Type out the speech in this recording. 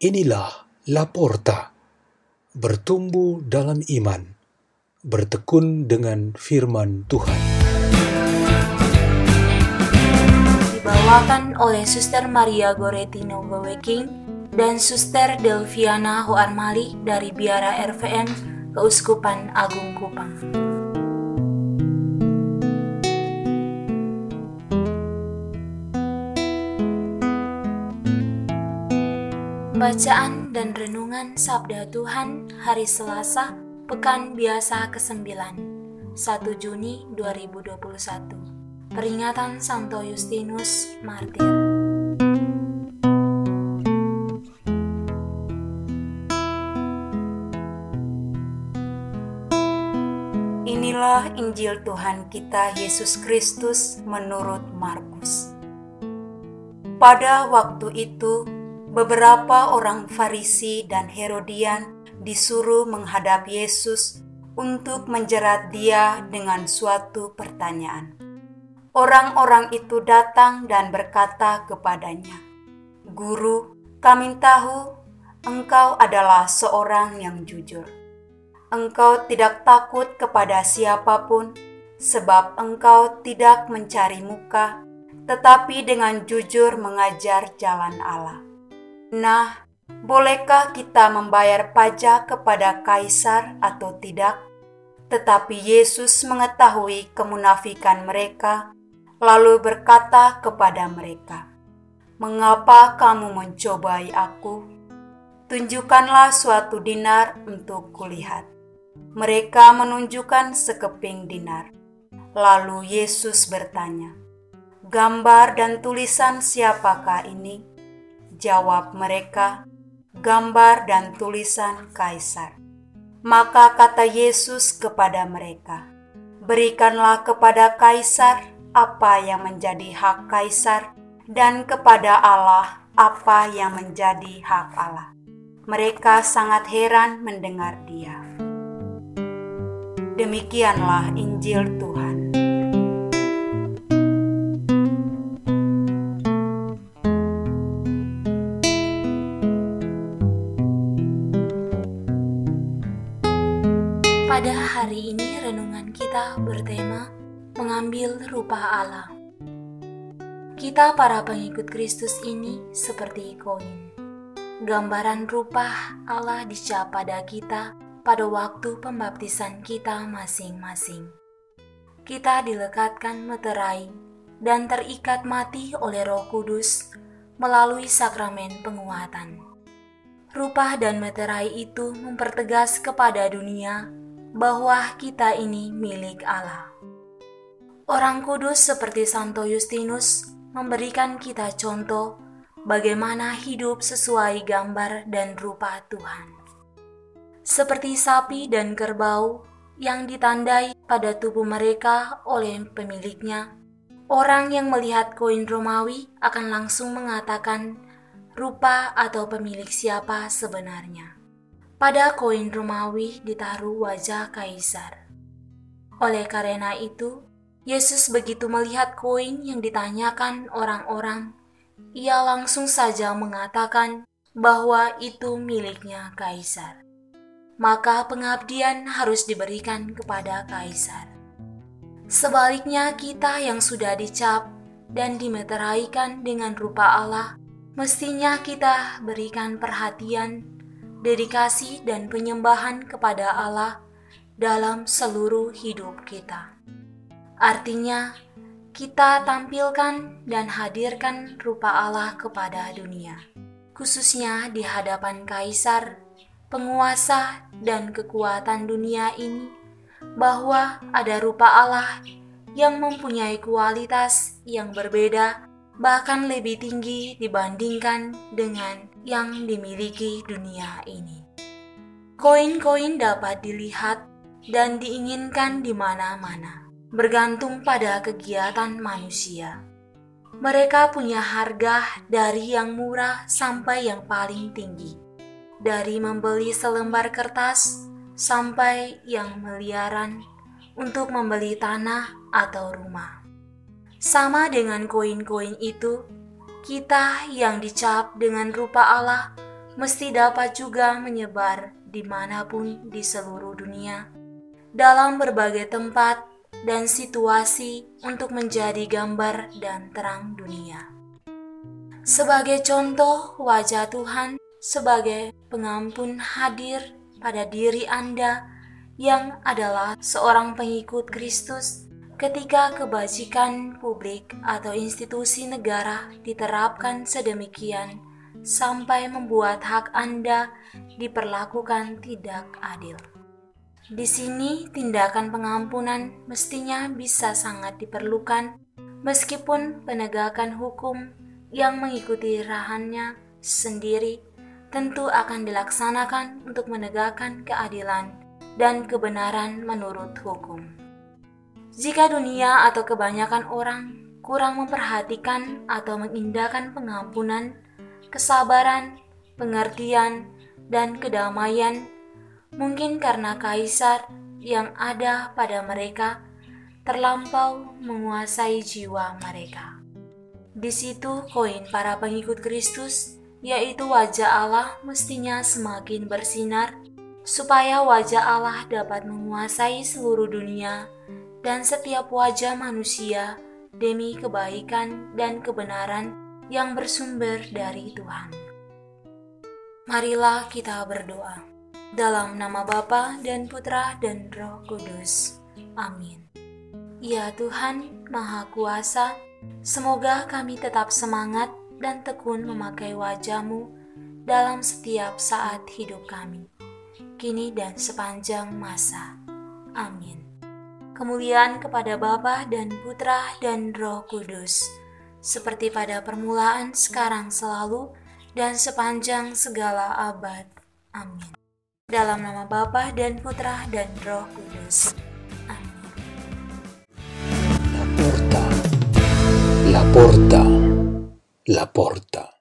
Inilah Laporta, bertumbuh dalam iman, bertekun dengan firman Tuhan. Dibawakan oleh Suster Maria Goretino Goweking dan Suster Delviana Hoarmali dari Biara RVM Keuskupan Agung Kupang. Bacaan dan Renungan Sabda Tuhan Hari Selasa Pekan Biasa ke-9 1 Juni 2021 Peringatan Santo Justinus Martir. Inilah Injil Tuhan kita Yesus Kristus menurut Markus. Pada waktu itu beberapa orang Farisi dan Herodian disuruh menghadap Yesus untuk menjerat Dia dengan suatu pertanyaan. Orang-orang itu datang dan berkata kepadanya, "Guru, kami tahu engkau adalah seorang yang jujur. Engkau tidak takut kepada siapa pun, sebab engkau tidak mencari muka, tetapi dengan jujur mengajar jalan Allah." Nah, bolehkah kita membayar pajak kepada kaisar atau tidak? Tetapi Yesus mengetahui kemunafikan mereka, lalu berkata kepada mereka, "Mengapa kamu mencobai Aku? Tunjukkanlah suatu dinar untuk kulihat." Mereka menunjukkan sekeping dinar. Lalu Yesus bertanya, "Gambar dan tulisan siapakah ini?" Jawab mereka, gambar dan tulisan kaisar. Maka kata Yesus kepada mereka, "Berikanlah kepada kaisar apa yang menjadi hak kaisar, dan kepada Allah apa yang menjadi hak Allah." Mereka sangat heran mendengar Dia. Demikianlah Injil Tuhan. Pada hari ini renungan kita bertema mengambil rupa Allah. Kita para pengikut Kristus ini seperti koin. Gambaran rupa Allah dicap pada kita pada waktu pembaptisan kita masing-masing. Kita dilekatkan meterai dan terikat mati oleh Roh Kudus melalui sakramen penguatan. Rupa dan meterai itu mempertegas kepada dunia bahwa kita ini milik Allah. Orang kudus seperti Santo Justinus memberikan kita contoh bagaimana hidup sesuai gambar dan rupa Tuhan. Seperti sapi dan kerbau yang ditandai pada tubuh mereka oleh pemiliknya, orang yang melihat koin Romawi akan langsung mengatakan rupa atau pemilik siapa sebenarnya. Pada koin Romawi ditaruh wajah kaisar. Oleh karena itu, Yesus begitu melihat koin yang ditanyakan orang-orang, ia langsung saja mengatakan bahwa itu miliknya kaisar. Maka pengabdian harus diberikan kepada kaisar. Sebaliknya, kita yang sudah dicap dan dimeteraikan dengan rupa Allah, mestinya kita berikan perhatian dedikasi dan penyembahan kepada Allah dalam seluruh hidup kita. Artinya, kita tampilkan dan hadirkan rupa Allah kepada dunia, khususnya di hadapan kaisar, penguasa, dan kekuatan dunia ini, bahwa ada rupa Allah yang mempunyai kualitas yang berbeda, bahkan lebih tinggi dibandingkan dengan yang dimiliki dunia ini. Koin-koin dapat dilihat dan diinginkan di mana-mana, bergantung pada kegiatan manusia. Mereka punya harga dari yang murah sampai yang paling tinggi, dari membeli selembar kertas sampai yang miliaran untuk membeli tanah atau rumah. Sama dengan koin-koin itu, kita yang dicap dengan rupa Allah mesti dapat juga menyebar di mana pun di seluruh dunia, dalam berbagai tempat dan situasi untuk menjadi gambar dan terang dunia. Sebagai contoh wajah Tuhan sebagai pengampun hadir pada diri Anda yang adalah seorang pengikut Kristus ketika kebajikan publik atau institusi negara diterapkan sedemikian sampai membuat hak Anda diperlakukan tidak adil. Di sini, tindakan pengampunan mestinya bisa sangat diperlukan, meskipun penegakan hukum yang mengikuti rahannya sendiri tentu akan dilaksanakan untuk menegakkan keadilan dan kebenaran menurut hukum. Jika dunia atau kebanyakan orang kurang memperhatikan atau mengindahkan pengampunan, kesabaran, pengertian, dan kedamaian, mungkin karena kaisar yang ada pada mereka terlampau menguasai jiwa mereka. Di situ koin para pengikut Kristus yaitu wajah Allah mestinya semakin bersinar, supaya wajah Allah dapat menguasai seluruh dunia dan setiap wajah manusia demi kebaikan dan kebenaran yang bersumber dari Tuhan. Marilah kita berdoa. Dalam nama Bapa dan Putra dan Roh Kudus. Amin. Ya Tuhan, Maha Kuasa, semoga kami tetap semangat dan tekun memakai wajahmu dalam setiap saat hidup kami, kini dan sepanjang masa. Amin. Kemuliaan kepada Bapa dan Putra dan Roh Kudus, seperti pada permulaan, sekarang, selalu, dan sepanjang segala abad. Amin. Dalam nama Bapa dan Putra dan Roh Kudus. Amin. La porta, la porta. la porta.